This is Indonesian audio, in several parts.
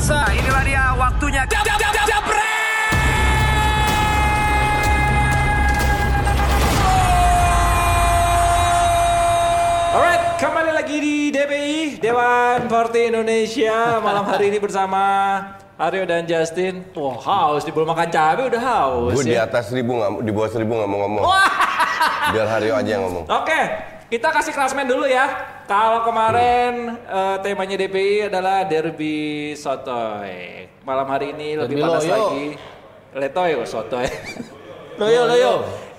pemirsa, inilah dia waktunya. Jab, jab, jab, jab, Alright, kembali lagi di DPI Dewan Partai Indonesia malam hari ini bersama Aryo dan Justin. Wah haus di belum makan cabai udah haus. Gue di ya. atas seribu nggak, di bawah seribu nggak mau ngomong. Biar Haryo aja yang ngomong. Oke, kita kasih klasmen dulu ya. Kalau kemarin eh, temanya DPI adalah Derby Sotoy. Malam hari ini lebih Derby panas Loyo. lagi. Letoy Sotoy. loyo Loyo.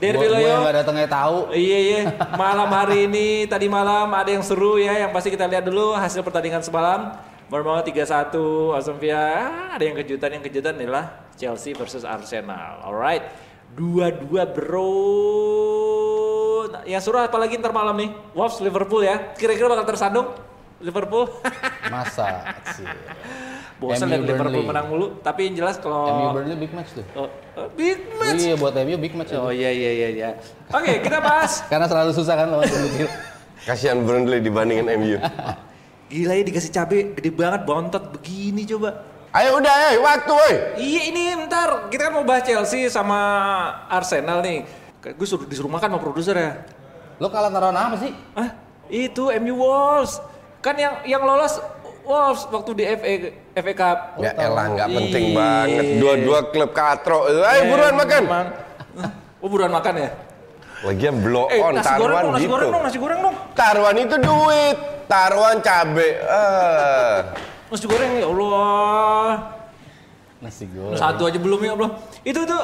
Derby gua Loyo. nggak datangnya tahu. Iya iya. Malam hari ini tadi malam ada yang seru ya. Yang pasti kita lihat dulu hasil pertandingan semalam. Bermain 3-1 Aston Villa. Ah, ada yang kejutan yang kejutan adalah Chelsea versus Arsenal. Alright. Dua-dua bro. Nah, yang seru apalagi ntar malam nih. Wolves Liverpool ya. Kira-kira bakal tersandung Liverpool. Masa sih. Bosan MU lihat Liverpool Burnley. menang mulu. Tapi yang jelas MU kalau Burnley big match tuh. oh, oh, big match. Iya buat MU big match Oh itu. iya iya iya iya. Oke, kita bahas Karena selalu susah kan lawan kecil. Kasihan Burnley dibandingin MU. Gila ya dikasih cabe gede banget bontot begini coba. Ayo udah, eh, waktu, woi. Iya ini ntar kita kan mau bahas Chelsea sama Arsenal nih. Gue suruh disuruh makan sama produser ya. Lo kalah taruhan apa sih? Ah itu MU Wolves. Kan yang yang lolos Wolves waktu di FA FA Cup. Ya elah, nggak penting Iya. banget. Dua-dua klub katro. Ayo buruan makan. Emang. Oh buruan makan ya? Lagian blow Eh on, nasi goreng taruhan dong, nasi gitu. goreng dong, nasi goreng dong. Taruhan itu duit. Taruhan cabe. Eh. Nasi goreng ya Allah. Nasi goreng. Satu aja belum ya belum. Itu tuh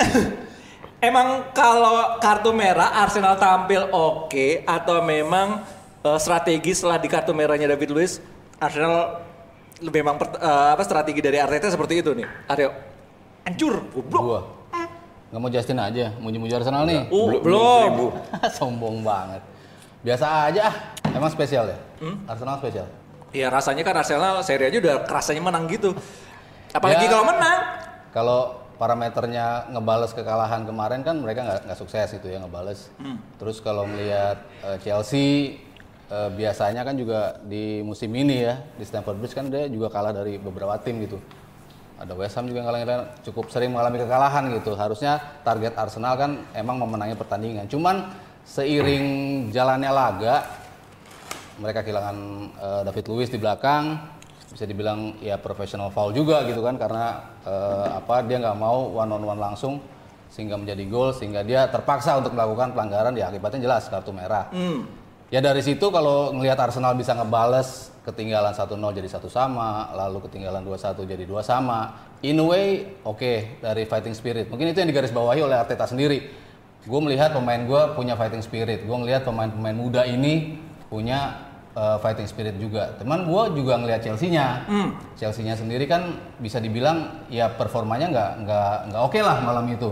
emang kalau kartu merah Arsenal tampil oke atau memang eh, strategi setelah di kartu merahnya David Luiz Arsenal lebih memang eh, apa strategi dari Arteta seperti itu nih. Aryo hancur goblok. Gua. Nggak mau Justin aja, muji-muji Arsenal nih. Oh, Belum- belum. Sombong banget. Biasa aja ah. Emang spesial ya? Hmm? Arsenal spesial. Ya rasanya kan Arsenal seri aja udah kerasanya menang gitu. Apalagi Ya. kalau menang. Kalau parameternya ngebales kekalahan kemarin kan mereka nggak sukses gitu ya ngebales. Hmm. Terus kalau melihat eh, Chelsea eh, biasanya kan juga di musim ini ya di Stamford Bridge kan dia juga kalah dari beberapa tim gitu. Ada West Ham juga ngalahin cukup sering mengalami kekalahan gitu. Harusnya target Arsenal kan emang memenangi pertandingan. Cuman seiring jalannya laga mereka kehilangan eh, David Luiz di belakang bisa dibilang ya professional foul juga gitu kan karena eh, apa dia nggak mau one on one langsung sehingga menjadi gol sehingga dia terpaksa untuk melakukan pelanggaran ya akibatnya jelas kartu merah. Ya dari situ kalau ngelihat Arsenal bisa ngebales ketinggalan 1-0 jadi satu sama, lalu ketinggalan 2-1 jadi dua sama. In a way oke dari fighting spirit. Mungkin itu yang digarisbawahi oleh Arteta sendiri. Gue melihat pemain gue punya fighting spirit. Gue melihat pemain-pemain muda ini punya uh, fighting spirit juga. Teman gue juga ngelihat Chelsea-nya. Chelsea-nya sendiri kan bisa dibilang ya performanya nggak nggak nggak oke lah malam itu.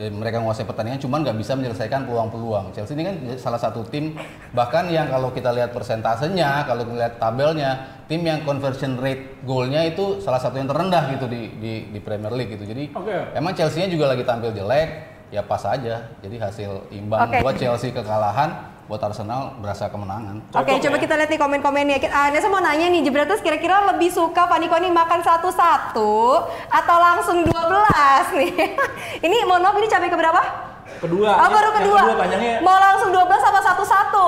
Eh, mereka menguasai pertandingan cuman nggak bisa menyelesaikan peluang-peluang. Chelsea ini kan salah satu tim bahkan yang kalau kita lihat persentasenya, kalau melihat tabelnya, tim yang conversion rate golnya itu salah satu yang terendah gitu di di, di Premier League gitu. Jadi Oke. emang Chelsea-nya juga lagi tampil jelek, ya pas aja. Jadi hasil imbang Oke. buat Chelsea kekalahan, buat Arsenal berasa kemenangan. Oke, Cocok coba ya. kita lihat nih komen-komennya. Ah, Nesa mau nanya nih, Jebratus kira-kira lebih suka Fanny Koni makan satu-satu atau langsung 12 nih? ini mohon maaf, ini cabai keberapa? Kedua. Oh, baru Yang kedua. panjangnya Mau langsung 12 apa satu-satu?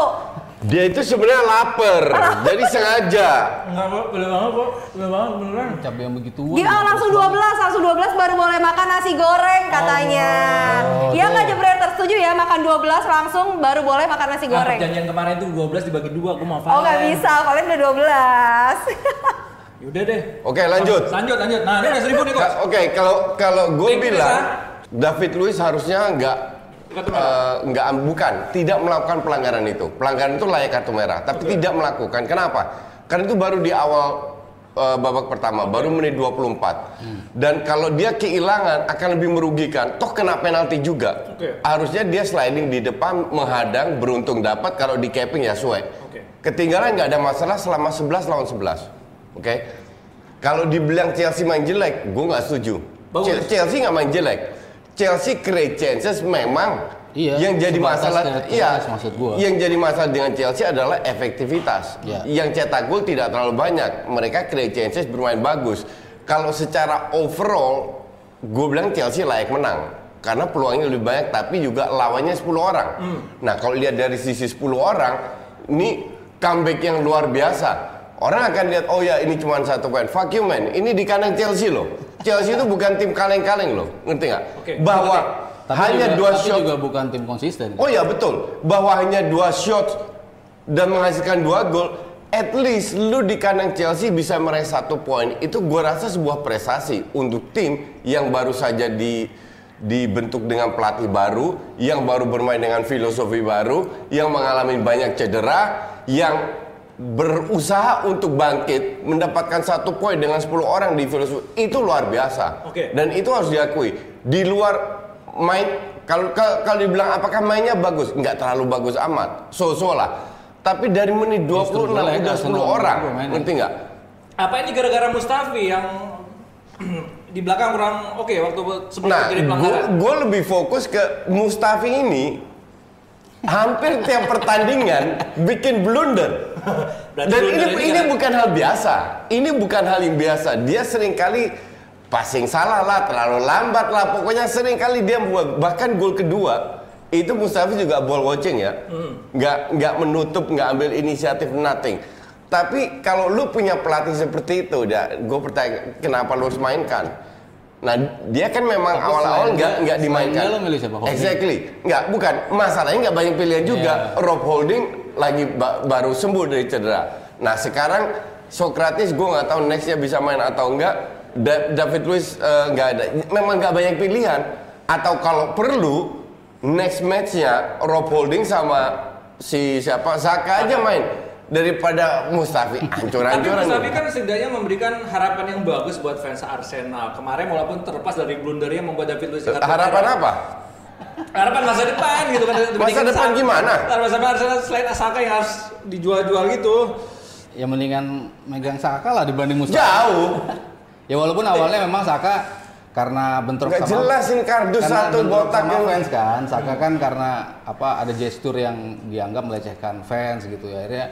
Dia itu sebenarnya lapar. jadi sengaja. Enggak, Pak. Boleh banget, Pak. Boleh banget beneran. Cabai yang begitu. Dia oh, langsung 12, langsung 12 baru boleh makan nasi goreng katanya. Oh, Iya tuh. nggak Jebreter setuju ya makan 12 langsung baru boleh makan nasi Nah, goreng. perjanjian kemarin tuh 12 dibagi dua, gue mau Oh nggak bisa, kalian udah 12. Yaudah deh. Oke, lanjut. Lanjut, lanjut. Nah, ini udah seribu nih, kok. Ka- Oke, kalau kalau gue bilang David Luiz harusnya nggak Merah. eh, nggak bukan tidak melakukan pelanggaran itu. Pelanggaran itu layak kartu merah, tapi tidak melakukan. Kenapa? Karena itu baru di awal eh, babak pertama, baru menit 24. Dan kalau dia kehilangan akan lebih merugikan. Toh kena penalti juga. Oke. Harusnya dia sliding di depan menghadang beruntung dapat kalau di capping ya suai. Oke. Ketinggalan nggak ada masalah selama 11 lawan 11. Oke. Kalau dibilang Chelsea main jelek, gue nggak setuju. Bagus. Chelsea nggak main jelek. Chelsea create chances memang Iya, Yang jadi masalah, iya. chances maksud gua. Yang jadi masalah dengan Chelsea adalah efektivitas. Iya. Yang cetak gol tidak terlalu banyak. Mereka create chances bermain bagus. Kalau secara overall, gue bilang Chelsea layak menang. Karena peluangnya lebih banyak, tapi juga lawannya 10 orang. Nah, kalau lihat dari sisi 10 orang, ini comeback yang luar biasa. Orang akan lihat, oh ya ini cuma satu poin. Fuck you man, ini di kandang Chelsea loh. Chelsea itu bukan tim kaleng-kaleng loh, ngerti nggak? Oke, Bahwa Tapi hanya juga, dua tapi shot juga bukan tim konsisten. Oh ya betul, bahwa hanya dua shot dan menghasilkan dua gol, at least lu di kandang Chelsea bisa meraih satu poin. Itu gua rasa sebuah prestasi untuk tim yang baru saja di dibentuk dengan pelatih baru, yang baru bermain dengan filosofi baru, yang mengalami banyak cedera, yang berusaha untuk bangkit mendapatkan satu poin dengan 10 orang di filosofi itu luar biasa. Oke. dan itu harus diakui. Di luar main kalau kalau dibilang apakah mainnya bagus? Nggak terlalu bagus amat. So-so lah. Tapi dari menit 26 Justru jelek, udah 10 Arsenal orang. ngerti nggak? Apa ini gara-gara Mustafi yang di belakang kurang oke waktu sebelum nah terjadi pelanggaran? gue lebih fokus ke Mustafi ini hampir tiap pertandingan bikin blunder Dan ini, ini kan- bukan hal biasa. Ini bukan hal yang biasa. Dia sering kali passing salah lah, terlalu lambat lah. Pokoknya sering kali dia buat bahkan gol kedua itu Mustafi juga ball watching ya. Nggak nggak menutup, nggak ambil inisiatif nothing. Tapi kalau lu punya pelatih seperti itu, udah gue pertanyaan kenapa lu harus mainkan? Nah, dia kan memang awal-awal nggak nggak dimainkan. lo milih siapa? Holding? Exactly. Nggak, bukan. Masalahnya nggak banyak pilihan juga. Iya. Rob Holding lagi ba- baru sembuh dari cedera. Nah sekarang Socrates gue nggak tahu nextnya bisa main atau enggak. Da- David Luiz eh, nggak ada. Memang nggak banyak pilihan. Atau kalau perlu next matchnya Rob Holding sama si siapa Saka aja main daripada Mustafi Tapi hancur-hancuran. Mustafi kan setidaknya memberikan harapan yang bagus buat fans Arsenal. Kemarin walaupun terlepas dari blundernya membuat David Luiz Harapan apa? Harapan masa depan gitu kan. dibandingkan depan Saka. gimana? Harapan masa depan Arsenal selain Saka yang harus dijual-jual gitu. Ya mendingan megang Saka lah dibanding Mustafi. Jauh. Ya walaupun awalnya memang Saka karena bentrok Nggak sama jelas ini kardus satu botak sama yang- fans kan. Saka kan karena apa ada gestur yang dianggap melecehkan fans gitu ya. Akhirnya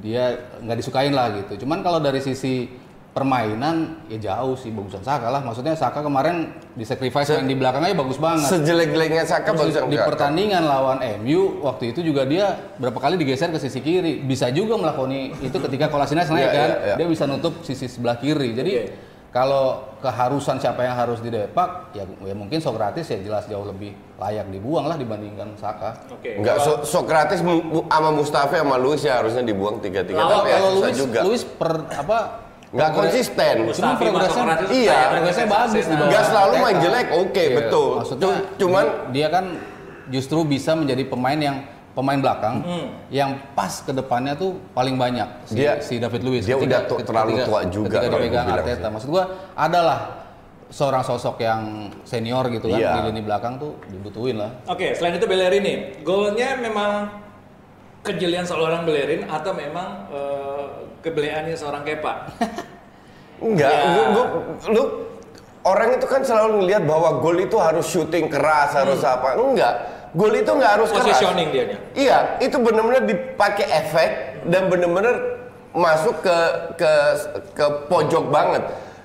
dia nggak disukain lah gitu. Cuman kalau dari sisi permainan ya jauh sih bagusan Saka lah. Maksudnya Saka kemarin di sacrifice yang di belakang aja bagus banget. Sejelek-jeleknya Saka Terus bagus di, di enggak? pertandingan lawan MU waktu itu juga dia berapa kali digeser ke sisi kiri bisa juga melakoni itu ketika Kolasinac naik Iya, kan iya, iya. dia bisa nutup sisi sebelah kiri jadi Oke. kalau keharusan siapa yang harus didepak ya, ya mungkin Socrates ya jelas jauh lebih layak dibuang lah dibandingkan Saka Oke. Enggak, Kalau- so mu- sama Mustafi sama Luis ya harusnya dibuang tiga-tiga. Tapi ya kalau susah Luis juga. Luis per apa Nggak konsisten. Cuma progresnya iya, kayak progresnya bagus Arsenal. di bawah Nggak selalu main Arteta. jelek, oke, Iya, betul. Maksudnya Cu- cuman di- dia kan justru bisa menjadi pemain yang pemain belakang Hmm. yang pas ke depannya tuh paling banyak si, Dia- si David Luiz. dia udah tu- terlalu tua juga Ketika kalau dipegang Arteta. sih. Maksud gua adalah seorang sosok yang senior gitu kan Iya. di lini belakang tuh dibutuhin lah. Oke, selain itu Bellerin golnya memang kejelian seorang Bellerin atau memang eh, kebeleannya seorang Kepa? enggak, Ya. gua, gua- lu orang itu kan selalu ngelihat bahwa gol itu harus syuting keras, harus apa. Enggak. Gol itu nggak harus keras. Positioning dianya. Iya, itu benar-benar dipakai efek dan benar-benar masuk ke ke ke pojok banget.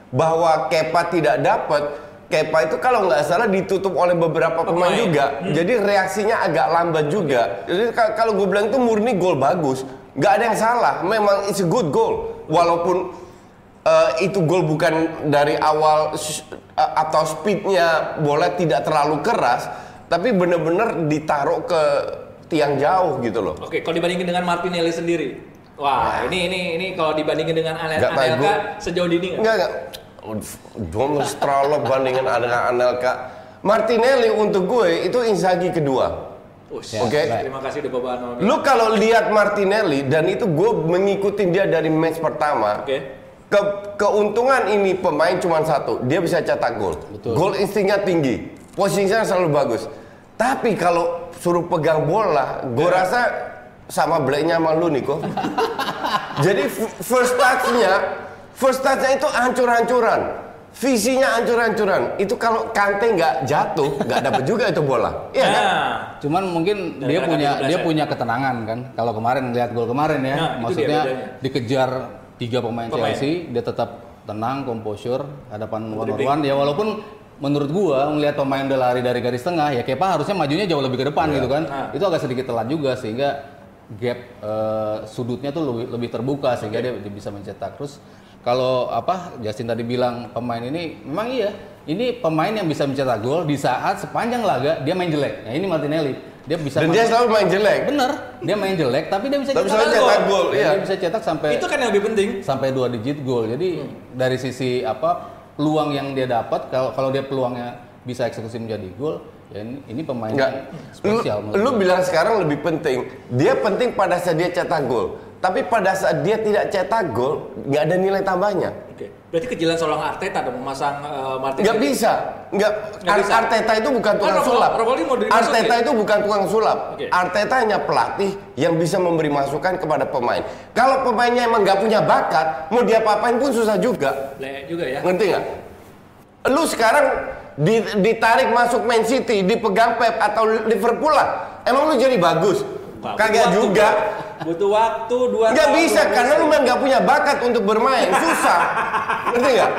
Bahwa Kepa tidak dapat, Kepa itu kalau nggak salah ditutup oleh beberapa pemain Pemain. juga. Jadi reaksinya agak lambat juga. Jadi ka- kalau gue bilang itu murni gol bagus, nggak ada yang salah. Memang it's a good goal. Walaupun eh, itu gol bukan dari awal eh, atau speednya bola tidak terlalu keras, tapi benar-benar ditaruh ke tiang jauh gitu loh. Oke, kalau dibandingin dengan Martinelli sendiri, wah ini ini ini kalau dibandingin dengan Nggak tahu, Anelka sejauh ini nggak? Enggak, enggak. Dom terlalu bandingin dengan Anelka. Martinelli untuk gue itu Inzaghi kedua. Ush, Oke. Terima kasih udah bawa Nomi. Lu kalau lihat Martinelli dan itu gue mengikuti dia dari match pertama. Oke. Ke, keuntungan ini pemain cuma satu, dia bisa cetak gol. Betul. Gol instingnya tinggi, posisinya selalu bagus. Tapi kalau suruh pegang bola, gue rasa sama blacknya sama lu Niko. Jadi f- first touch-nya, first touch-nya itu hancur-hancuran. Visinya ancur-ancuran. Itu kalau Kante nggak jatuh, nggak dapat juga itu bola. Iya kan? Nah, Cuman mungkin Gara-gara dia punya dia punya ketenangan kan. Kalau kemarin lihat gol kemarin ya, Nah, dia maksudnya bedanya. dikejar tiga pemain, Pemain. Chelsea, dia tetap tenang, composure, hadapan one on one. Ya walaupun menurut gua melihat pemain udah lari dari garis tengah, ya Kepa harusnya majunya jauh lebih ke depan gitu kan. Nah. Itu agak sedikit telat juga sehingga gap eh, sudutnya tuh lebih lebih terbuka sehingga dia, dia bisa mencetak. Terus kalau apa Justin tadi bilang pemain ini memang iya ini pemain yang bisa mencetak gol di saat sepanjang laga dia main jelek. Nah ini Martinelli dia bisa Dan dia selalu main jelek. bener dia main jelek tapi dia bisa Tapi cetak gol. cetak gol, Dia iya. bisa cetak sampai itu kan yang lebih penting. sampai dua digit gol. Jadi dari sisi apa peluang yang dia dapat kalau kalau dia peluangnya bisa eksekusi menjadi gol, ya ini, ini pemain yang Lu, spesial. lu gua. bilang sekarang lebih penting. Dia penting pada saat dia cetak gol. Tapi pada saat dia tidak cetak gol, nggak ada nilai tambahnya. Oke. Berarti kejelas seorang Arteta dong memasang uh, Martinez. Nggak bisa. Nggak. Ar- bisa. Arteta itu bukan tukang Kan Robo- sulap. Mau. Arteta itu bukan tukang sulap. Oke. Arteta hanya pelatih yang bisa memberi masukan kepada pemain. Kalau pemainnya emang nggak punya bakat, mau dia apain pun susah juga. Bleh juga ya. Ngerti nggak? Lu sekarang di- ditarik masuk Man City, dipegang Pep atau Liverpool lah. Emang lu jadi bagus? Butuh Kagak juga. Butuh waktu dua Nggak tahun, bisa dua karena lu memang nggak punya bakat untuk bermain, susah. Ngerti nggak?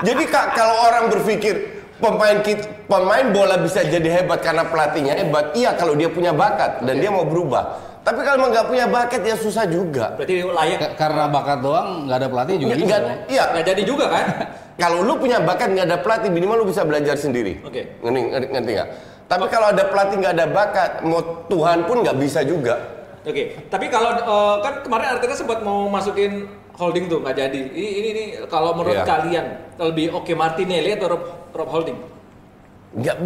Jadi Kak, kalau orang berpikir pemain kit- pemain bola bisa jadi hebat karena pelatihnya hebat, iya kalau dia punya bakat dan dia mau berubah. Tapi kalau nggak punya bakat ya susah juga. Berarti layak. Ka- karena bakat doang nggak ada pelatih juga. Nggak- bisa nggak- dong. iya, Nggak jadi juga kan? kalau lu punya bakat nggak ada pelatih minimal lu bisa belajar sendiri. Oke. Ngerti ngerti, ngerti nggak? Tapi kalau ada pelatih nggak ada bakat, mau Tuhan pun nggak bisa juga. Oke. Tapi kalau uh, kan kemarin Arteta sempat mau masukin holding tuh nggak jadi. Ini ini, ini kalau menurut Iya. kalian lebih oke Martinelli atau Rob, Rob Holding? Nggak,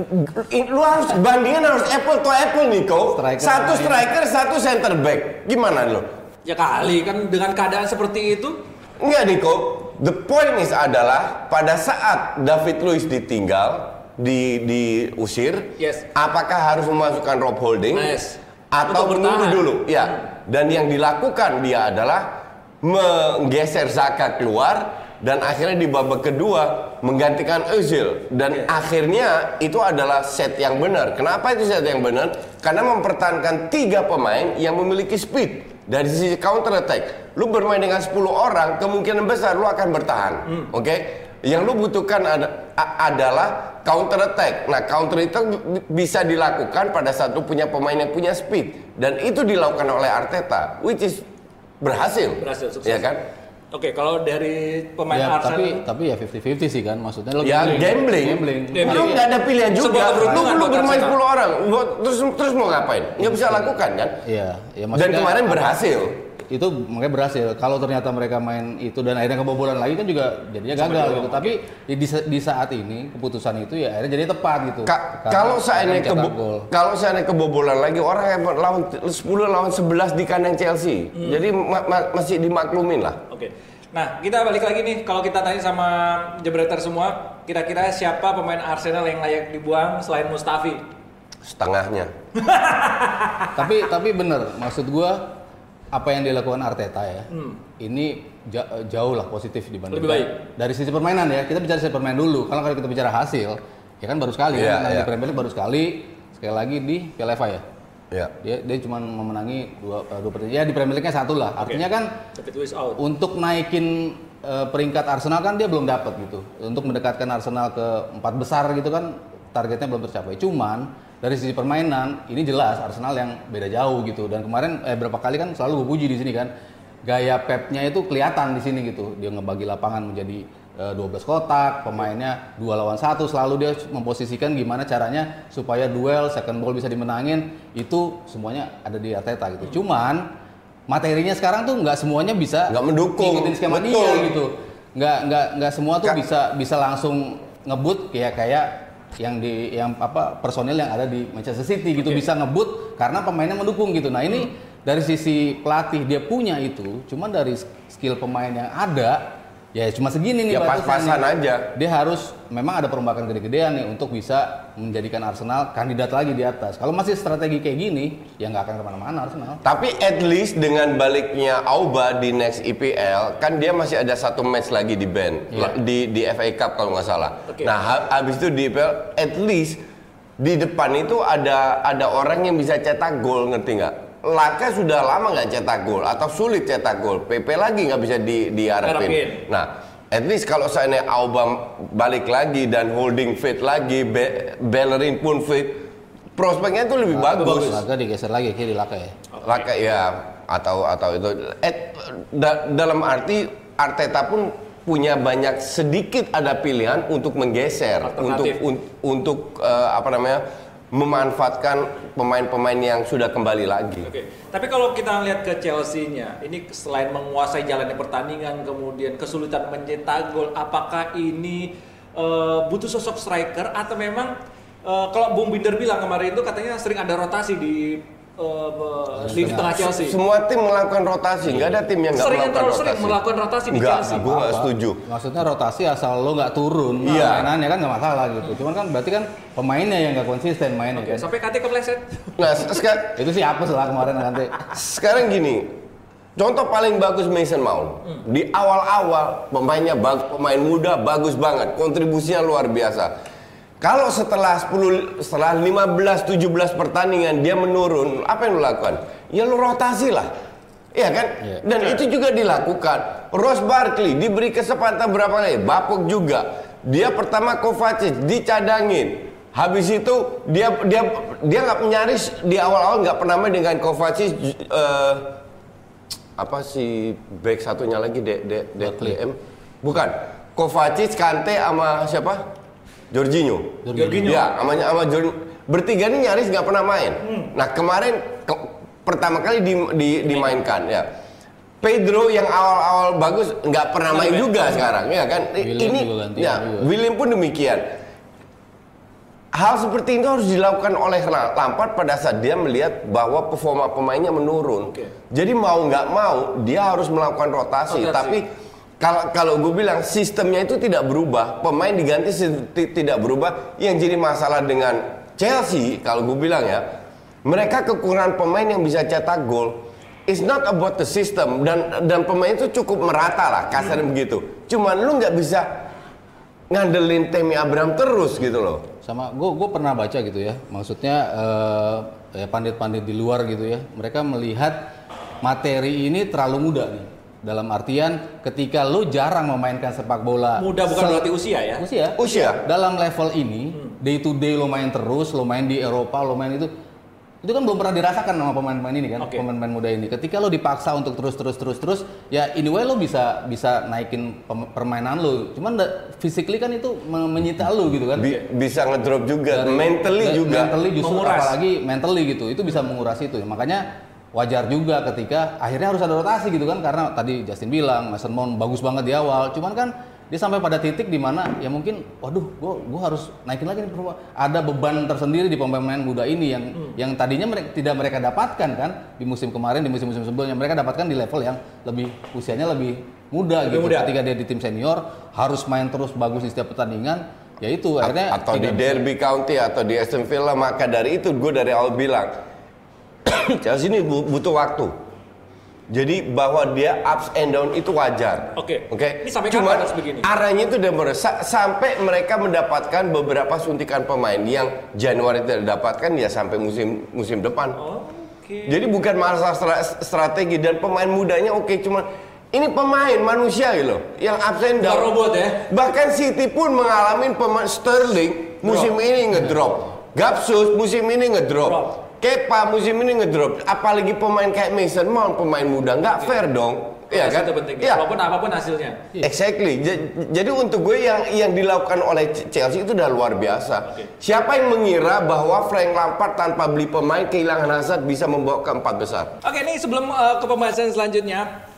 lu harus bandingin harus apple to apple Nico. Striker satu striker, satu center back. Gimana lo? Ya kali kan dengan keadaan seperti itu. Enggak Nico. The point is adalah pada saat David Luiz ditinggal, di diusir, Yes. apakah harus memasukkan Rob Holding Yes. atau menunggu dulu? Ya. Dan yang dilakukan dia adalah menggeser Zaka keluar dan akhirnya di babak kedua menggantikan Özil dan akhirnya itu adalah set yang benar. Kenapa itu set yang benar? Karena mempertahankan tiga pemain yang memiliki speed dari sisi counter attack. Lu bermain dengan 10 orang, kemungkinan besar lu akan bertahan. Oke? Yang lu butuhkan ada- a- adalah counter attack. Nah, counter itu bi- bisa dilakukan pada saat lu punya pemain yang punya speed dan itu dilakukan oleh Arteta, which is berhasil. Berhasil, sukses. Ya kan? Oke, kalau dari pemain Ya, Arsenal tapi tapi ya 50-50 sih kan maksudnya lo Ya gambling. gambling. Gambling. Lu nggak ada pilihan juga. Lu, lu bermain Arsenal. 10 orang, Lu- terus terus mau ngapain? Nggak bisa lakukan kan? Iya, ya Dan maksudnya kemarin berhasil. Itu makanya berhasil. Kalau ternyata mereka main itu dan akhirnya kebobolan lagi kan juga jadinya gagal gitu. Tapi di, di, di saat ini keputusan itu ya akhirnya jadi tepat gitu. Ka- kalau seandainya mencetak kebo- gol. kalau seandainya kebobolan lagi orang yang lawan 10 lawan 11 di kandang Chelsea. Hmm. Jadi ma- ma- masih dimaklumin lah. Oke. Nah, kita balik lagi nih. Kalau kita tanya sama jebreter semua, kira-kira siapa pemain Arsenal yang layak dibuang selain Mustafi? Setengahnya. tapi tapi bener maksud gua apa yang dilakukan Arteta ya ini ja- jauh lah positif dibanding Hmm. Lebih baik. dari sisi permainan ya kita bicara sisi permainan dulu kalau kalau kita bicara hasil ya kan baru sekali Iya, kan iya. di Premier League baru sekali sekali lagi di Piala FA ya Ya. dia dia cuma memenangi dua eh, dua pertandingan ya di Premier League-nya satu lah artinya kan untuk naikin eh, peringkat Arsenal kan dia belum dapat gitu. Untuk mendekatkan Arsenal ke empat besar gitu kan targetnya belum tercapai. Cuman dari sisi permainan ini jelas Arsenal yang beda jauh gitu. Dan kemarin eh berapa kali kan selalu gue puji di sini kan gaya Pepnya itu kelihatan di sini gitu. Dia ngebagi lapangan menjadi eh, 12 kotak, pemainnya dua lawan satu selalu dia memposisikan gimana caranya supaya duel second ball bisa dimenangin itu semuanya ada di Arteta gitu. Cuman materinya sekarang tuh nggak semuanya bisa Nggak mendukung. ngikutin skema Betul. dia gitu nggak nggak nggak semua tuh Ka- bisa bisa langsung ngebut kayak kayak yang di yang apa personil yang ada di Manchester City gitu bisa ngebut karena pemainnya mendukung gitu. Nah ini dari sisi pelatih dia punya itu cuman dari skill pemain yang ada Ya cuma segini nih Ya pas-pasan aja. Dia harus memang ada perombakan gede-gedean nih untuk bisa menjadikan Arsenal kandidat lagi di atas. Kalau masih strategi kayak gini, ya nggak akan ke mana-mana Arsenal. Tapi at least dengan baliknya Auba di next IPL, kan dia masih ada satu match lagi di band Iya. di di FA Cup kalau nggak salah. Oke. Nah, ha- habis itu di IPL, at least di depan itu ada ada orang yang bisa cetak gol, ngerti nggak? Laka sudah lama nggak cetak gol atau sulit cetak gol. PP lagi nggak bisa di diharapin. Harapin. Nah, at least kalau seandainya Auba balik lagi dan holding fit lagi, Be- Bellerin pun fit, prospeknya itu lebih bagus. Laga digeser lagi kiri Laka ya. Laka ya atau atau itu eh, da- dalam arti Arteta pun punya banyak sedikit ada pilihan untuk menggeser untuk un- untuk eh, apa namanya memanfaatkan pemain-pemain yang sudah kembali lagi. Oke, tapi kalau kita lihat ke Chelsea-nya, ini selain menguasai jalannya pertandingan, kemudian kesulitan mencetak gol, apakah ini eh, butuh sosok striker atau memang eh, kalau Bung Binder bilang kemarin itu katanya sering ada rotasi di eh, be- di tengah Chelsea. Semua tim melakukan rotasi, nggak ada tim yang nggak Sering melakukan terlalu rotasi. sering melakukan rotasi di Nggak, Chelsea. gue nggak setuju. Maksudnya rotasi asal lo nggak turun Iya. mainannya kan nggak masalah gitu. Cuman kan berarti kan pemainnya yang nggak konsisten mainnya Oke, kan. sampai KT kepleset. Nah, se- seka- Itu sih apa lah kemarin nanti. sekarang gini, contoh paling bagus Mason Mount. Di awal-awal pemainnya bagus, pemain muda bagus banget, kontribusinya luar biasa. Kalau setelah 10 setelah 15 17 pertandingan dia menurun, apa yang lu lakukan? Ya lu rotasi lah. Iya kan? Iya. Dan itu juga dilakukan. Ross Barkley diberi kesempatan berapa kali? Bapuk juga. Dia pertama Kovacic dicadangin. Habis itu dia dia dia nggak nyaris di awal-awal nggak pernah main dengan Kovacic eh, apa si back satunya lagi de, de, de, Barkley. DM bukan Kovacic Kante sama siapa Jorginho Jorginho. ya sama sama Jorginho bertiga ini nyaris nggak pernah main nah kemarin ke- pertama kali di, di- dimainkan ya Pedro yang awal-awal bagus nggak pernah main juga sekarang ya kan William ini ya juga. William pun demikian Hal seperti itu harus dilakukan oleh Lampard pada saat dia melihat bahwa performa pemainnya menurun. Oke. Jadi mau nggak mau dia harus melakukan rotasi. Rotasi. Tapi kalau kalau gue bilang sistemnya itu tidak berubah, pemain diganti tidak berubah. Yang jadi masalah dengan Chelsea kalau gue bilang ya, mereka kekurangan pemain yang bisa cetak gol. It's not about the system dan dan pemain itu cukup merata lah kasarnya begitu. Cuman lu nggak bisa ngandelin Temi Abraham terus gitu loh. sama gue gue pernah baca gitu ya maksudnya eh, ya pandit-pandit di luar gitu ya mereka melihat materi ini terlalu muda nih dalam artian ketika lo jarang memainkan sepak bola Muda bukan berarti usia ya. usia Usia. dalam level ini day to day lo main terus lo main di Eropa lo main itu itu kan belum pernah dirasakan sama pemain-pemain ini kan Oke. pemain-pemain muda ini ketika lo dipaksa untuk terus terus terus terus ya anyway lo bisa bisa naikin permainan lo cuman physically kan itu me- menyita lo gitu kan Bi- bisa ngedrop juga, dari- mentally juga. mentally justru Menguras. apalagi mentally gitu itu bisa menguras itu makanya wajar juga ketika akhirnya harus ada rotasi gitu kan karena tadi Justin bilang Mason Mount bagus banget di awal cuman kan dia sampai pada titik di mana ya mungkin waduh gua gua harus naikin lagi nih ada beban tersendiri di pemain-pemain muda ini yang Hmm. yang tadinya mereka tidak mereka dapatkan kan di musim kemarin di musim-musim sebelumnya mereka dapatkan di level yang lebih usianya lebih muda Lebih gitu muda. ketika dia di tim senior harus main terus bagus di setiap pertandingan ya itu A- akhirnya atau di Derby County atau di Aston Villa maka dari itu gue dari awal bilang Chelsea ini bu- butuh waktu. Jadi bahwa dia ups and down itu wajar. Oke. Oke. Ini sampai Cuma kapan harus begini? arahnya itu udah beres. Sa- sampai mereka mendapatkan beberapa suntikan pemain yang Januari tidak dapatkan ya sampai musim musim depan. Oke. Jadi bukan masalah stra- strategi dan pemain mudanya oke cuma ini pemain manusia gitu loh yang absen Bukan robot ya? Bahkan City pun mengalami pemain Sterling musim ini ngedrop. Gapsus musim ini ngedrop. Drop. Kepa musim ini ngedrop. Apalagi pemain kayak Mason Mount pemain muda nggak fair dong. Iya kan? Itu penting. Iya. Walaupun apa pun hasilnya. Exactly. Ja- Jadi untuk gue yang yang dilakukan oleh Ch- Chelsea itu udah luar biasa. Oke. Siapa yang mengira bahwa Frank Lampard tanpa beli pemain kehilangan Hazard bisa membawa ke empat besar? Oke, ini sebelum uh, ke pembahasan selanjutnya,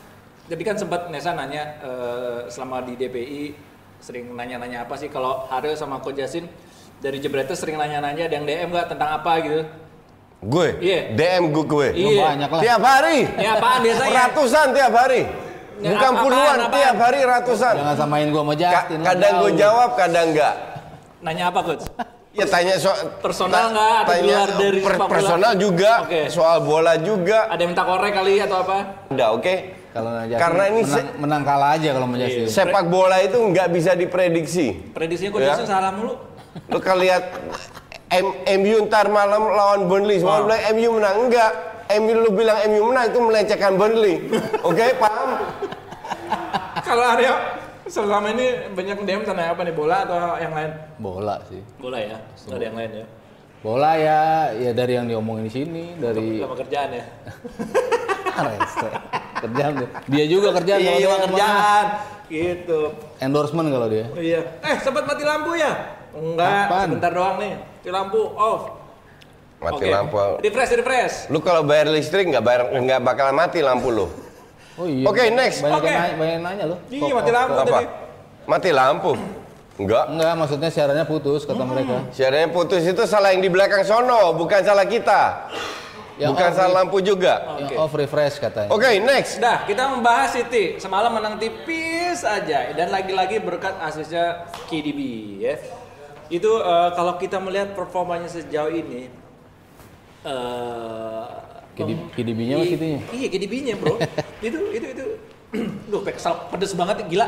jadi kan sempat Nesa nanya uh, selama di DPI sering nanya-nanya apa sih kalau Haryo sama Coach Jasin dari Jebretes sering nanya-nanya ada yang DM nggak tentang apa gitu? Gue, Iya. DM gue gue. Oh, Iya. banyak lah Tiap hari. Ya apaan biasanya? Ratusan tiap hari. Ya, Bukan apaan, puluhan, apaan? tiap hari ratusan. Jangan samain gua sama Justin. kadang gue jawab, kadang enggak. Nanya apa coach? Ya tanya soal Personal nggak? Ada gelar dari per- sepak bola? personal juga, Oke. soal bola juga. Ada yang minta korek kali atau apa? Udah oke. Kalau sama Justin, Karena ini menang, menang kalah aja kalau sama Justin. sepak bola itu nggak bisa diprediksi. Prediksinya coach Ya. Salah mulu. Lu kalau lihat M MU ntar malam lawan Burnley, semua Wow. bilang MU menang enggak. MU lu bilang MU menang itu melecehkan Burnley. Oke, paham? Kalau Aryo selama ini banyak DM tentang apa nih bola atau yang lain? Bola sih. Bola ya, ada yang lain ya. Bola ya, ya dari yang diomongin di sini, dari Sama kerjaan ya. Kerjaan dia. Dia juga kerjaan. Iya, iya saya kerjaan. Gitu. Endorsement kalau dia. Iya. Eh, sempat mati lampu ya? Enggak, Kapan? sebentar doang nih. Mati lampu off. Mati Oke. lampu. Refresh, refresh. Lu kalau bayar listrik nggak bayar nggak bakal mati lampu lu. Oh iya. Oke, next. Banyak Oke. yang nanya, banyak yang nanya. Ih, Kok- mati lampu Apa? tadi. Mati lampu? Enggak. Enggak, maksudnya siarannya putus kata Hmm. mereka. Siarannya putus itu salah yang di belakang sono, bukan salah kita. Yang bukan off, salah lampu juga. Yang Oke. off refresh katanya. Oke, next. Dah, kita membahas City. Semalam menang tipis aja dan lagi-lagi berkat asisnya KDB ya. Itu eh, kalau kita melihat performanya sejauh ini eh KDB mem- KDB-nya i- mas City-nya? Iya, KDB-nya, Bro. itu itu itu Duh, kesal pedes banget gila.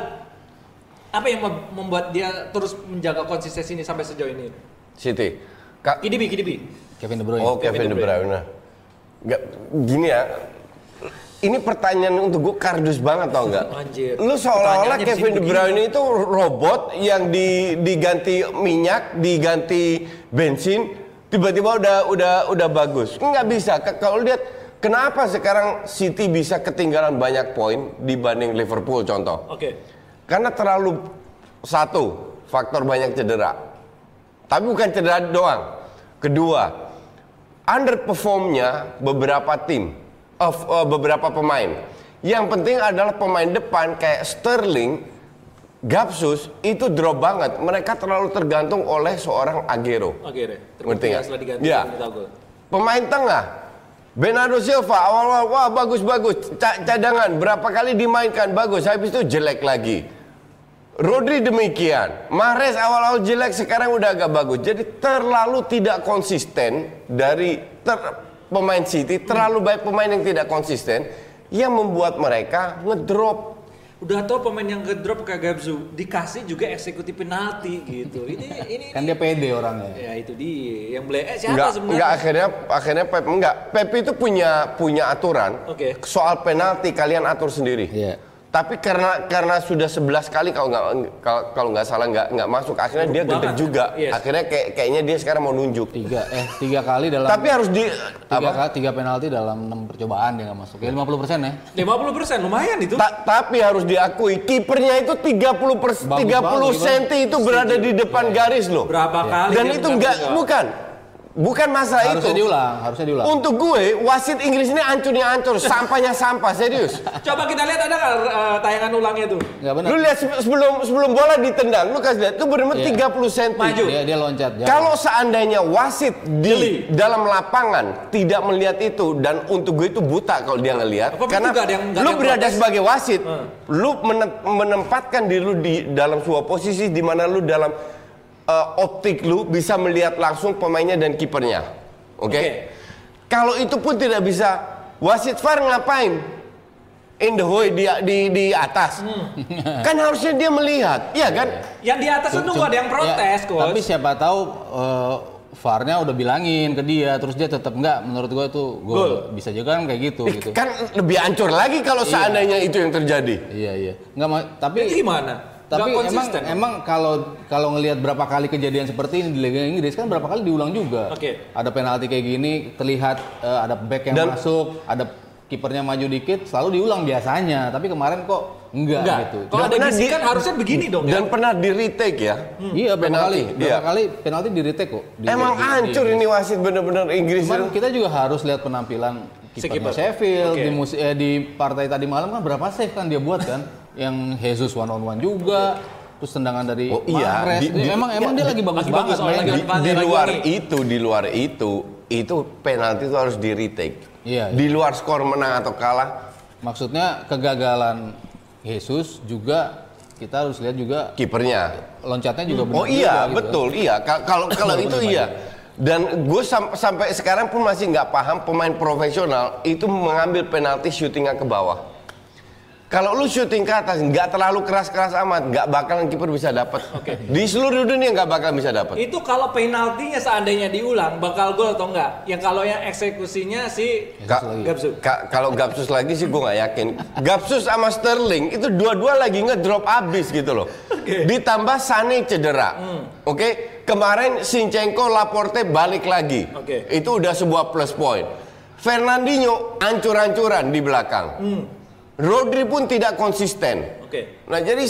Apa yang mem- membuat dia terus menjaga konsistensi ini sampai sejauh ini? Siti. Kak, KDB, KDB. Kevin De Bruyne. Oh, Kevin Kevin De De Bruyne. Nggak, gini ya. Ini pertanyaan untuk gue kardus banget tau nggak? Anjir. Lu seolah-olah Kevin De. Bruyne itu robot yang di, diganti minyak, diganti bensin, tiba-tiba udah udah udah bagus. Nggak bisa. Kalau lihat kenapa sekarang City bisa ketinggalan banyak poin dibanding Liverpool contoh? Oke. Karena terlalu satu faktor banyak cedera. Tapi bukan cedera doang. Kedua, underperformnya beberapa tim, of uh, beberapa pemain. Yang penting adalah pemain depan kayak Sterling, Gapsus itu drop banget. Mereka terlalu tergantung oleh seorang. Ngerti nggak? Setelah diganti Ya. gol. Pemain tengah Bernardo Silva awal-awal wah bagus-bagus Ca- cadangan berapa kali dimainkan bagus habis itu jelek lagi. Rodri demikian. Mahrez awal-awal jelek sekarang udah agak bagus. Jadi terlalu tidak konsisten dari ter- pemain City, terlalu baik pemain yang tidak konsisten yang membuat mereka ngedrop. Udah tau pemain yang ngedrop kayak Gabzu dikasih juga eksekutif penalti gitu. Ini ini Kan dia pede orangnya. ya itu dia yang beli eh siapa Enggak, sebenarnya? enggak akhirnya akhirnya Pep enggak. Pep itu punya punya aturan. Oke. Soal penalti kalian atur sendiri. Iya. Tapi karena karena sudah 11 kali kalau nggak kalau kalau nggak salah nggak nggak masuk akhirnya dia Buruk gede banget. juga. Yes. Akhirnya kayak kayaknya dia sekarang mau nunjuk. Tiga, eh tiga kali dalam Tapi harus di tiga, apa? kali, tiga penalti dalam enam percobaan dia nggak masuk. Ya 50 persen ya. 50% lumayan itu. Ta- tapi harus diakui kipernya itu 30 pers Bagus 30 banget, cm itu berada di depan garis loh. Berapa kali Dan dia itu juga? bukan bukan masalah Harusnya itu. diulang, harusnya diulang. Untuk gue wasit Inggris ini hancurnya hancur, sampahnya sampah serius. Coba kita lihat ada nggak eh, tayangan ulangnya tuh? Nggak benar. Lu lihat se- sebelum sebelum bola ditendang, lu kasih lihat itu benar-benar Iya. 30 cm. Maju. Dia dia loncat. Kalau seandainya wasit di Jeli. dalam lapangan tidak melihat itu dan untuk gue itu buta kalau dia ngelihat Apa karena juga ada yang- lu berada protes? sebagai wasit, Hmm. lu mene- menempatkan diri lu di dalam sebuah posisi di mana lu dalam uh, optik lu bisa melihat langsung pemainnya dan kipernya. Oke. Oke. Kalau itu pun tidak bisa, wasit VAR ngapain? In the way di di, di atas. Hmm. kan harusnya dia melihat, iya kan? Yang di atas itu nunggu ada yang protes, Ya, coach. Tapi siapa tahu eh, VAR-nya udah bilangin ke dia, terus dia tetap enggak. Menurut gua itu gol. Bisa juga kan kayak gitu Ih, gitu. Kan lebih hancur lagi kalau Iya. seandainya itu yang terjadi. Iya iya. Enggak ma- tapi gimana? Tapi emang konsisten. emang kalau kalau ngelihat berapa kali kejadian seperti ini di Liga Inggris kan berapa kali diulang juga. Oke. Ada penalti kayak gini, terlihat eh, ada back yang Dan- masuk, ada kipernya maju dikit, selalu diulang biasanya. Tapi kemarin kok enggak, Enggak. gitu. Kalau ada bisikan di- harusnya begini dong Dan ya. pernah di retake ya. Iya, berapa Penalti, kali? Berapa iya. kali penalti di retake kok. Di- Emang hancur ini wasit bener-bener Inggris. Cuman kita juga harus lihat penampilan kipernya kiper. Sheffield Oke. di musi- eh, di partai tadi malam kan berapa save kan dia buat kan? Yang Jesus one on one juga, terus tendangan dari Oh, iya. Mahrez. Di- di- emang emang dia lagi bagus banget bagus, lagi di, di luar lagi. itu, di luar itu, itu penalti itu harus di retake. Iya, Di luar skor menang atau kalah, Maksudnya kegagalan Jesus juga kita harus lihat juga Kipernya. loncatnya juga benar Oh iya, juga, gitu. betul, iya. Ka- Kalau kalau itu iya. Dan gue sam- sampai sekarang pun masih nggak paham pemain profesional itu mengambil penalti syutingnya ke bawah. Kalau lu syuting ke atas nggak terlalu keras-keras amat, nggak bakalan kiper bisa dapat. Di seluruh dunia nggak bakal bisa dapat. Itu kalau penaltinya seandainya diulang bakal gol atau enggak? Yang kalau yang eksekusinya si Ka- Gapsu. ka- kalau Gapsus lagi sih gue nggak yakin. Gapsus sama Sterling itu dua-dua lagi ngedrop abis gitu loh. Ditambah Sane cedera. Hmm. Oke, kemarin Sinchenko Laporte balik lagi. Oke. Itu udah sebuah plus point. Fernandinho ancur-ancuran di belakang. Hmm. Rodri pun tidak konsisten. Oke. Nah jadi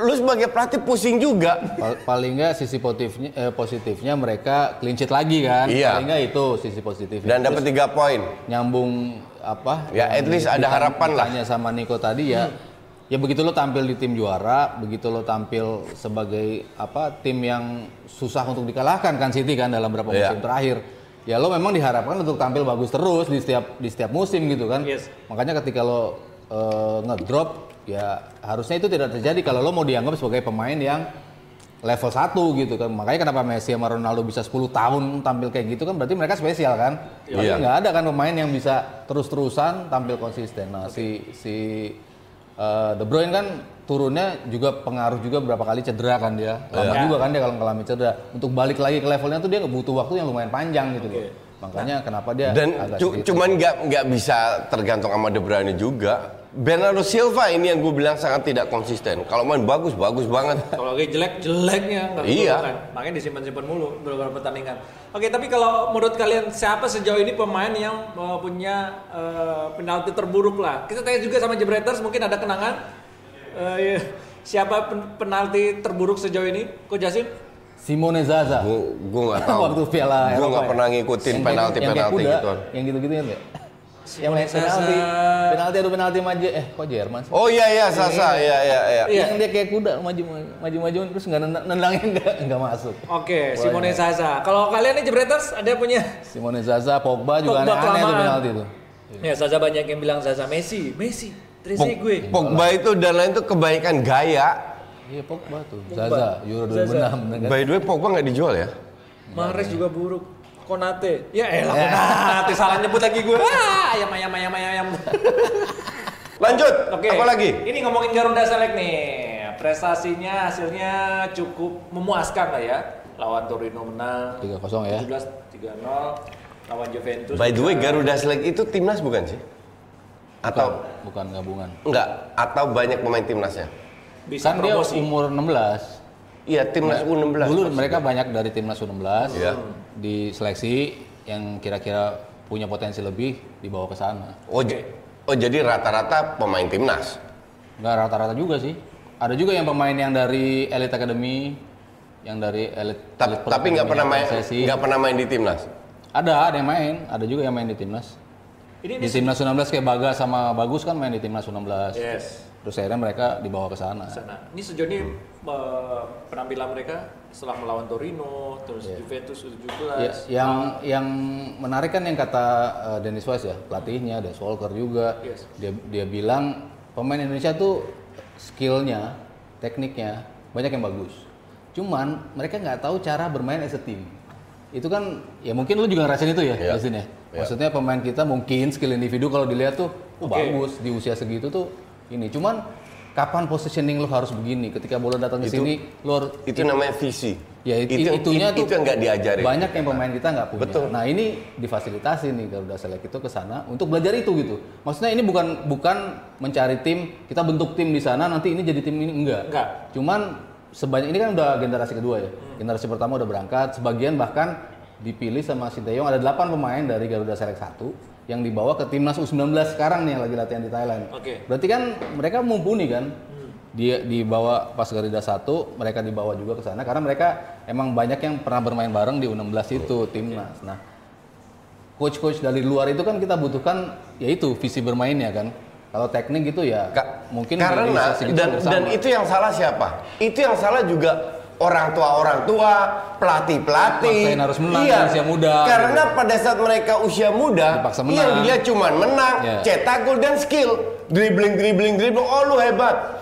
lu sebagai pelatih pusing juga. Pal- paling nggak sisi positifnya eh, positifnya mereka clean sheet lagi kan Iya. paling nggak itu sisi positifnya Dan dapat tiga poin. nyambung apa Ya, at least ada harapan lah. ditanya sama Niko tadi ya ya begitu lo tampil di tim juara begitu lo tampil sebagai apa tim yang susah untuk dikalahkan kan City kan dalam beberapa Iya. musim terakhir ya lo memang diharapkan untuk tampil bagus terus di setiap di setiap musim gitu kan Yes. makanya ketika lo eh, ngedrop ya harusnya itu tidak terjadi kalau lo mau dianggap sebagai pemain yang level 1 gitu kan. Makanya kenapa Messi sama Ronaldo bisa 10 tahun tampil kayak gitu kan berarti mereka spesial kan? Iya. Tapi nggak ada kan pemain yang bisa terus-terusan tampil konsisten. Nah si si eh, De Bruyne kan turunnya juga pengaruh juga berapa kali cedera kan dia. Lama Iya. juga kan dia kalau mengalami cedera. Untuk balik lagi ke levelnya tuh dia butuh waktu yang lumayan panjang gitu loh. Makanya kenapa dia Dan agak cuman nggak nggak bisa tergantung sama De Bruyne juga. Bernardo Silva ini yang gue bilang sangat tidak konsisten. Kalau main bagus bagus banget. Kalau lagi jelek jeleknya Iya. kan. Makanya disimpan-simpan mulu beberapa pertandingan. Oke, tapi kalau menurut kalian siapa sejauh ini pemain yang uh, punya uh, penalti terburuk lah? Kita tanya juga sama Jebreters mungkin ada kenangan. Uh, iya. Siapa pen- penalti terburuk sejauh ini? Ko Jasin? Simone Zaza Gue nggak tahu. waktu Piala Gue nggak ya. pernah ngikutin Yang kayak- penalti yang gitu. gitu-gitu ya? Yang main Zaza. penalti penalti adu penalti maju eh kok Jerman sih Oh iya iya Sasa iya iya iya. Iya. yang dia kayak kuda maju maju maju terus nggak nendang- nendangin nggak nggak masuk Oke, Simone Zaza. Kalau kalian nih Jebreters ada punya? Simone Zaza Pogba juga Pogba aneh-aneh tuh kelamaan. penalti tuh Ya, Zaza banyak yang bilang Zaza Messi, Messi, Trezeguet. Pogba itu dan lain itu kebaikan gaya. iya Pogba tuh Zaza Euro 2006 kan By the way Pogba nggak dijual ya? Mahrez juga buruk. Konate. Ya elah Konate salah nyebut lagi gue. Ah, ayam ayam ayam ayam. ayam. Lanjut. Oke. Apa lagi? Ini ngomongin Garuda Select nih. Prestasinya hasilnya cukup memuaskan lah ya. Lawan Torino menang 3-0 ya 17 3-0 lawan Juventus. By the way. Garuda Select itu timnas bukan sih? Atau bukan gabungan enggak? Atau banyak pemain timnasnya? bisa kan dia promosi. umur 16 Iya timnas U16. Dulu mereka banyak dari timnas U16 Iya. di seleksi yang kira-kira punya potensi lebih dibawa ke sana. Oh, j- oh jadi rata-rata pemain timnas. Nggak rata-rata juga sih. Ada juga yang pemain yang dari Elite Academy, yang dari Elite. Ta- Elite tapi nggak pernah main nggak pernah main di timnas. Ada, ada yang main. Ada juga yang main di timnas. Ini Di timnas U16 kayak Bagas sama Bagus kan main di timnas U16. Yes. Terus akhirnya mereka dibawa ke sana. Sana. Ini sejauh ini eh, penampilan mereka setelah melawan Torino, terus Juventus U17. Ya, yang yang menarik kan yang kata uh, Dennis Wise ya pelatihnya, Dennis Walker juga. Yes. Dia dia bilang pemain Indonesia tuh skillnya, tekniknya banyak yang bagus. Cuman mereka nggak tahu cara bermain as a team. Itu kan ya mungkin lu juga ngerasain itu ya, Iya. Justin ya. Iya. Maksudnya pemain kita mungkin skill individu kalau dilihat tuh oh, Oke. bagus di usia segitu tuh ini. Cuman kapan positioning lu harus begini? Ketika bola datang ke Itu- sini, lu harus Itu namanya visi. Ya it- itu, itunya itu, tuh yang nggak diajarin. Banyak yang pemain kita nggak punya. Betul. Nah ini difasilitasi nih Garuda Select itu ke sana untuk belajar itu gitu. Maksudnya ini bukan bukan mencari tim kita bentuk tim di sana nanti ini jadi tim ini enggak. Enggak. Cuman sebanyak ini kan udah generasi kedua ya. Generasi pertama udah berangkat. Sebagian bahkan dipilih sama Sinteyong ada 8 pemain dari Garuda Select 1 yang dibawa ke timnas U19 sekarang nih yang lagi latihan di Thailand. Oke. Berarti kan mereka mumpuni kan. Dia dibawa pas Garuda 1, mereka dibawa juga ke sana karena mereka emang banyak yang pernah bermain bareng di U16 itu timnas. Nah, coach-coach dari luar itu kan kita butuhkan yaitu visi bermainnya kan. Kalau teknik gitu ya Ka- mungkin karena dan dan itu yang salah siapa? Itu yang salah juga orang tua orang tua, pelatih pelatih. Maksain harus menang di usia muda, Karena pada saat mereka usia muda, Dipaksa yang menang. dia cuma menang, Iya. cetak gol dan skill. dribbling, dribbling, dribbling. Oh lu hebat.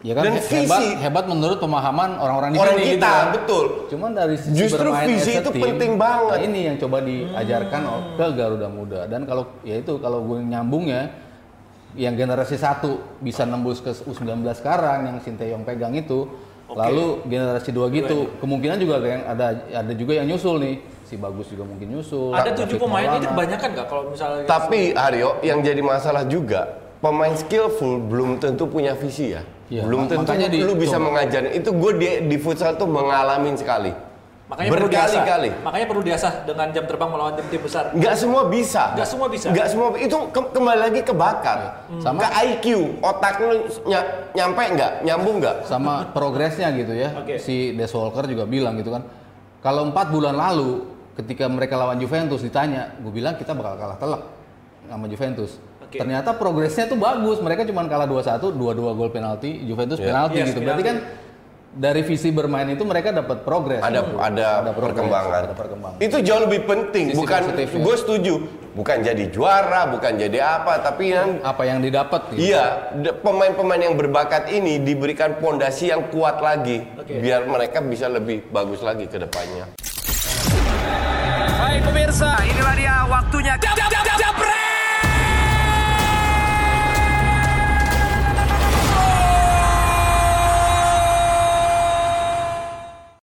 Ya kan Dan he- visi. hebat, hebat menurut pemahaman orang-orang di Orang sini kita, gitu kan. betul. Cuman dari sisi Justru visi itu team, penting banget. nah ini yang coba diajarkan ke Garuda Muda. Dan kalau ya itu kalau gue nyambungnya yang generasi satu bisa nembus ke U19 sekarang yang Sinteyong pegang itu, lalu generasi dua gitu, kemungkinan juga ada yang ada ada juga yang nyusul nih. Si Bagus juga mungkin nyusul. Ada tujuh pemain Maulana. kebanyakan nggak kalau misalnya Tapi Aryo yang jadi masalah juga pemain skillful belum tentu punya visi ya. Iya, belum tentu makanya di- lu bisa coba. mengajarin. Itu gue di, di futsal tuh mengalamin sekali. Makanya perlu diasah. Berkali-kali. Makanya perlu diasah dengan jam terbang melawan tim-tim besar. Nggak semua bisa. Nggak semua bisa. Nggak semua itu ke- kembali lagi ke bakat. Sama- Ke IQ, otak lu ny- nyampe nggak, nyambung nggak. sama progresnya gitu ya. Oke. Si Des Walker juga bilang gitu kan. Kalau empat bulan lalu ketika mereka lawan Juventus ditanya, gue bilang kita bakal kalah telak sama Juventus. Oke. Ternyata progresnya tuh bagus. Mereka cuma kalah 2-1, 2-2 gol penalti, Juventus Iya. penalti Yes, gitu. Berarti kan dari visi bermain itu mereka dapat progres. Ada ada, progres, perkembangan. Ada perkembangan. Itu jauh lebih penting. Sisi bukan gue setuju. Bukan jadi juara, bukan jadi apa, tapi yang Apa yang didapat gitu. Iya, pemain-pemain yang berbakat ini diberikan pondasi yang kuat lagi, Oke. biar mereka bisa lebih bagus lagi ke depannya. Baik pemirsa, inilah dia waktunya. Jam, jam, jam, jam,